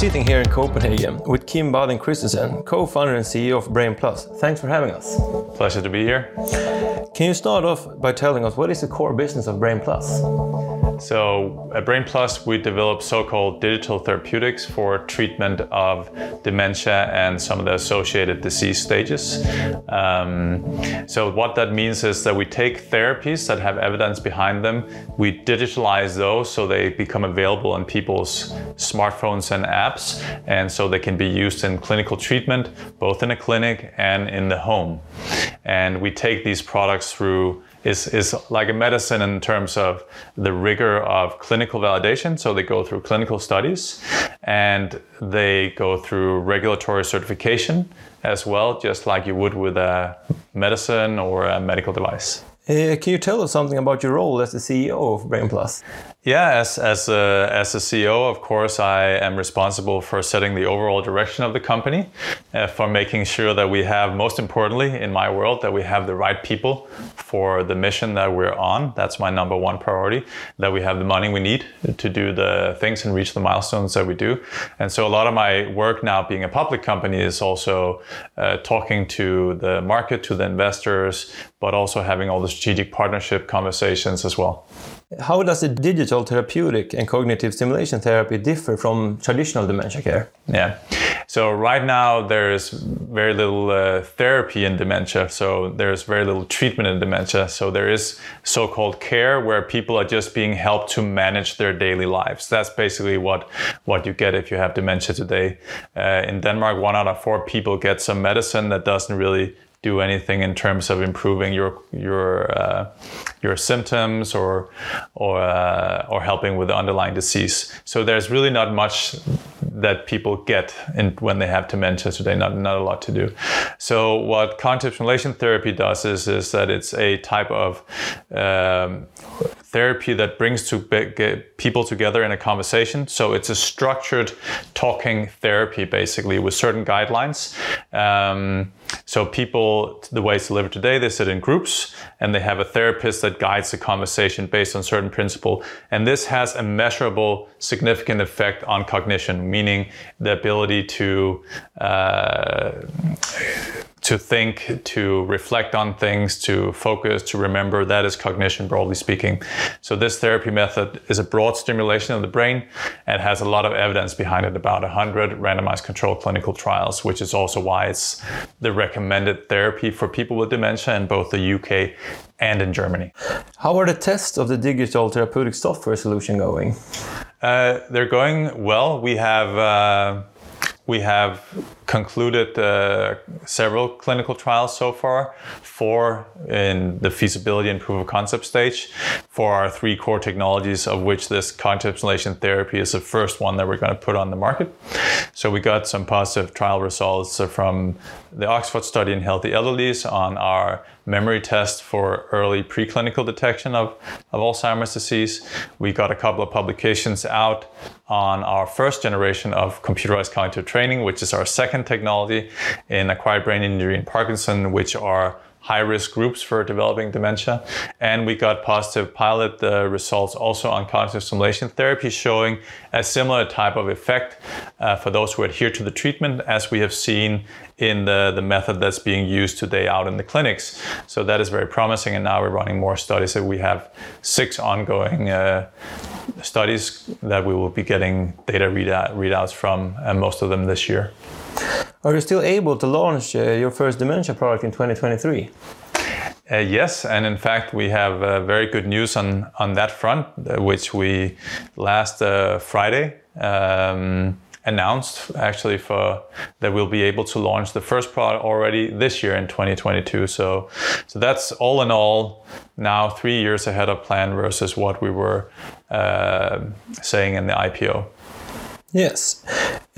Sitting here in Copenhagen with Kim Baden Kristensen, co-founder and CEO of Brain Plus. Thanks for having us. Pleasure to be here. Can you start off by telling us what is the core business of Brain Plus? So at Brain Plus, we develop so-called digital therapeutics for treatment of dementia and some of the associated disease stages. Um, so what that means is that we take therapies that have evidence behind them, we digitalize those so they become available on people's smartphones and apps, and so they can be used in clinical treatment, both in a clinic and in the home. And we take these products through is, is like a medicine in terms of the rigor of clinical validation. So they go through clinical studies and they go through regulatory certification as well, just like you would with a medicine or a medical device. Uh, can you tell us something about your role as the CEO of Brain Plus? Yeah, as as a, as a CEO, of course, I am responsible for setting the overall direction of the company, uh, for making sure that we have, most importantly, in my world, that we have the right people for the mission that we're on. That's my number one priority. That we have the money we need to do the things and reach the milestones that we do. And so, a lot of my work now, being a public company, is also uh, talking to the market, to the investors, but also having all the strategic partnership conversations as well. How does the digital therapeutic and cognitive stimulation therapy differ from traditional dementia care? Yeah. So right now there's very little uh, therapy in dementia. So there's very little treatment in dementia. So there is so-called care where people are just being helped to manage their daily lives. That's basically what what you get if you have dementia today. Uh, in Denmark, one out of four people get some medicine that doesn't really do anything in terms of improving your your uh, your symptoms or or uh, or helping with the underlying disease. So there's really not much that people get in, when they have dementia today. Not not a lot to do. So what cognitive stimulation therapy does is is that it's a type of um, therapy that brings to people together in a conversation. So it's a structured talking therapy, basically, with certain guidelines. Um, so people, the ways to live today, they sit in groups and they have a therapist that guides the conversation based on certain principle. And this has a measurable, significant effect on cognition, meaning the ability to uh, to think, to reflect on things, to focus, to remember. That is cognition, broadly speaking. So this therapy method is a broad stimulation of the brain and has a lot of evidence behind it, about 100 randomized controlled clinical trials, which is also why it's the recommended therapy for people with dementia in both the UK and in Germany. How are the tests of the digital therapeutic software solution going? Uh, they're going well. We have uh, we have concluded uh, several clinical trials so far, four in the feasibility and proof of concept stage for our three core technologies, of which this cognitive stimulation therapy is the first one that we're going to put on the market. So we got some positive trial results from the Oxford study in healthy elderlies on our memory test for early preclinical detection of, of Alzheimer's disease. We got a couple of publications out on our first generation of computerized cognitive training, which is our second technology in acquired brain injury and Parkinson, which are high risk groups for developing dementia. And we got positive pilot uh, results also on cognitive stimulation therapy showing a similar type of effect uh, for those who adhere to the treatment as we have seen in the, the method that's being used today out in the clinics. So that is very promising. And now we're running more studies. We have six ongoing uh, studies that we will be getting data readout, readouts from, and most of them this year. Are you still able to launch uh, your first dementia product in 2023? Uh, yes, and in fact, we have uh, very good news on, on that front, uh, which we last uh, Friday um, announced actually for that we'll be able to launch the first product already this year in 2022. So, so that's all in all now three years ahead of plan versus what we were uh, saying in the IPO. Yes.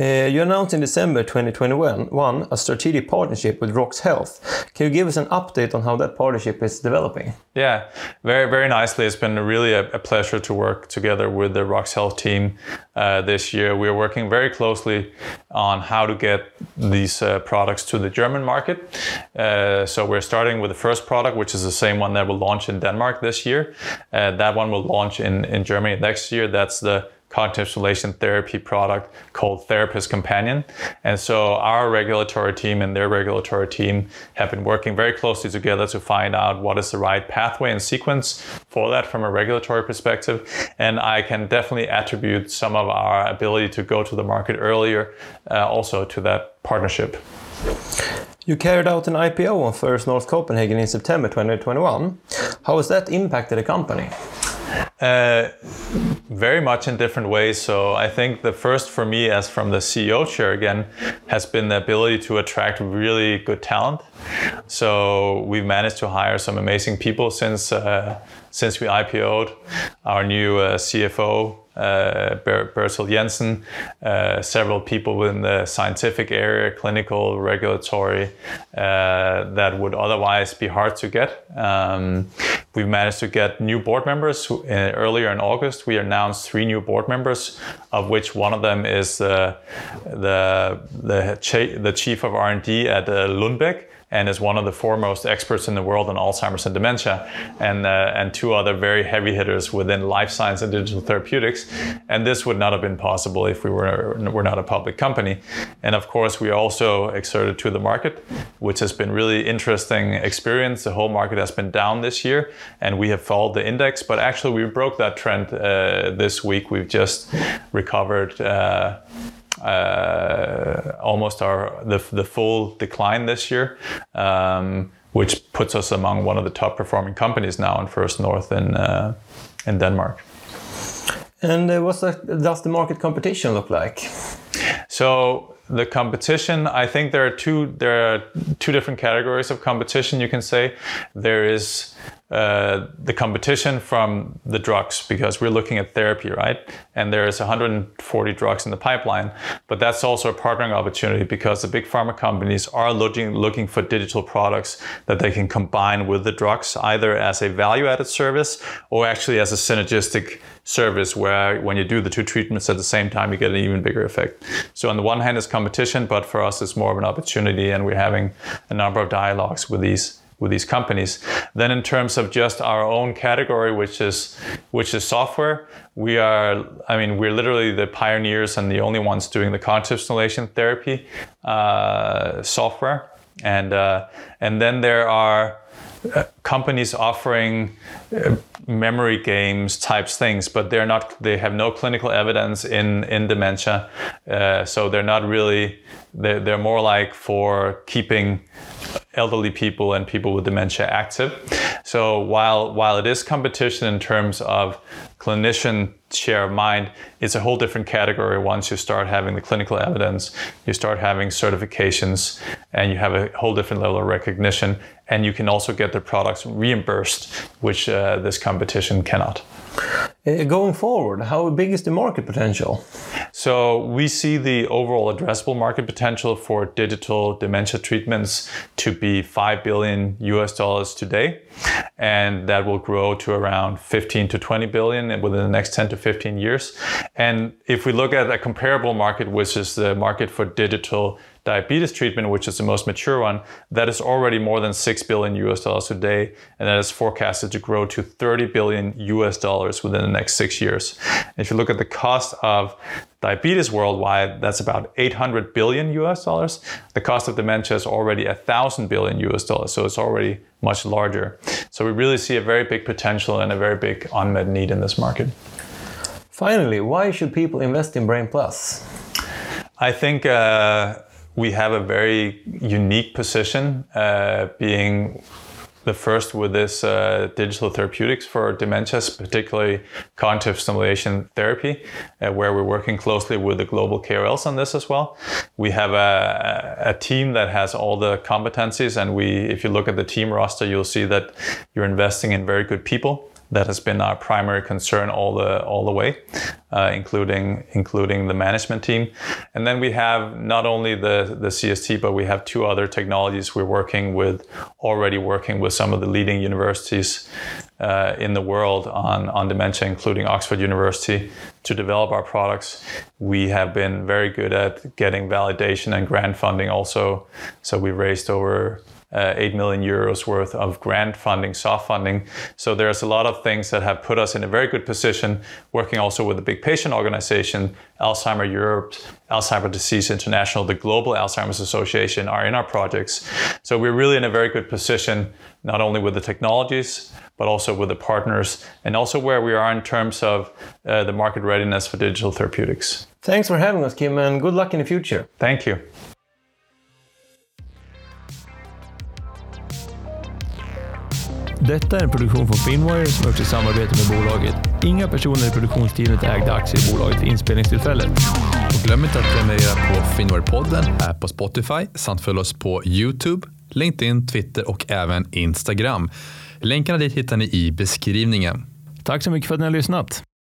Uh, you announced in December 2021 a strategic partnership with RoX Health. Can you give us an update on how that partnership is developing? Yeah, very, very nicely. It's been really a, a pleasure to work together with the RoX Health team uh, this year. We are working very closely on how to get these uh, products to the German market. Uh, so we're starting with the first product, which is the same one that will launch in Denmark this year. Uh, that one will launch in, in Germany next year. That's the cognitive stimulation therapy product called Therapist Companion. And so our regulatory team and their regulatory team have been working very closely together to find out what is the right pathway and sequence for that from a regulatory perspective. And I can definitely attribute some of our ability to go to the market earlier uh, also to that partnership. You carried out an IPO on First North Copenhagen in September 2021. How has that impacted the company? Uh, very much in different ways. So I think the first for me, as from the CEO chair again, has been the ability to attract really good talent. So we've managed to hire some amazing people since uh, since we IPO'd. Our new uh, CFO uh, Bertil Jensen, uh, several people within the scientific area, clinical, regulatory, uh, that would otherwise be hard to get. Um, we've managed to get new board members. Uh, earlier in August, we announced three new board members, of which one of them is the the the, the chief of R&D at uh, Lundbeck and is one of the foremost experts in the world on Alzheimer's and dementia, and, uh, and two other very heavy hitters within life science and digital therapeutics. And this would not have been possible if we were, were not a public company. And of course, we also exerted to the market, which has been really interesting experience. The whole market has been down this year, and we have followed the index, but actually we broke that trend uh, this week. We've just recovered. Uh, uh, almost our the, the full decline this year, um, which puts us among one of the top performing companies now in First North in uh, in Denmark. And uh, what does the market competition look like? So the competition, I think there are two there are two different categories of competition. You can say there is uh, the competition from the drugs because we're looking at therapy, right? And there's 140 drugs in the pipeline, but that's also a partnering opportunity because the big pharma companies are looking looking for digital products that they can combine with the drugs, either as a value-added service or actually as a synergistic service where when you do the two treatments at the same time, you get an even bigger effect. So on the one hand, it's competition, but for us, it's more of an opportunity, and we're having a number of dialogues with these with these companies. Then in terms of just our own category, which is which is software, we are I mean we're literally the pioneers and the only ones doing the cognitive stimulation therapy uh, software, and uh, and then there are uh, companies offering uh, memory games types things but they're not they have no clinical evidence in in dementia uh, so they're not really they're, they're more like for keeping elderly people and people with dementia active. So while while it is competition in terms of clinician share of mind, it's a whole different category once you start having the clinical evidence, you start having certifications, and you have a whole different level of recognition, and you can also get the products reimbursed, which uh, this competition cannot. Uh, going forward, how big is the market potential? So we see the overall addressable market potential for digital dementia treatments to be 5 billion US dollars today, and that will grow to around 15 to 20 billion within the next 10 to 15 years. And if we look at a comparable market, which is the market for digital diabetes treatment, which is the most mature one, that is already more than 6 billion US dollars a day, and that is forecasted to grow to 30 billion US dollars within the next six years. if you look at the cost of diabetes worldwide, that's about 800 billion US dollars. The cost of dementia is already 1,000 billion US dollars, so it's already much larger. So we really see a very big potential and a very big unmet need in this market. Finally, why should people invest in Brain Plus? I think uh, we have a very unique position, uh, being the first with this uh, digital therapeutics for dementias, particularly cognitive stimulation therapy, uh, where we're working closely with the global KOLs on this as well. We have a, a, team that has all the competencies, and we, if you look at the team roster, you'll see that you're investing in very good people that has been our primary concern all the all the way, uh, including including the management team. And then we have not only the the CST, but we have two other technologies we're working with already working with some of the leading universities uh, in the world on on dementia, including Oxford University, to develop our products. We have been very good at getting validation and grant funding also. So we raised over uh, 8 million euros worth of grant funding, soft funding. So there's a lot of things that have put us in a very good position, working also with a big patient organization, Alzheimer Europe, Alzheimer Disease International, the Global Alzheimer's Association are in our projects. So we're really in a very good position, not only with the technologies, but also with the partners, and also where we are in terms of uh, the market readiness for digital therapeutics. Thanks for having us, Kim, and good luck in the future. Thank you. Detta är en produktion från Finwire som gjorts i samarbete med bolaget. Inga personer i produktionsteamet ägde aktier i bolaget vid inspelningstillfället. Och glöm inte att prenumerera på Finwire-podden här på Spotify samt följ oss på YouTube, LinkedIn, Twitter och även Instagram. Länkarna dit hittar ni i beskrivningen. Tack så mycket för att ni har lyssnat.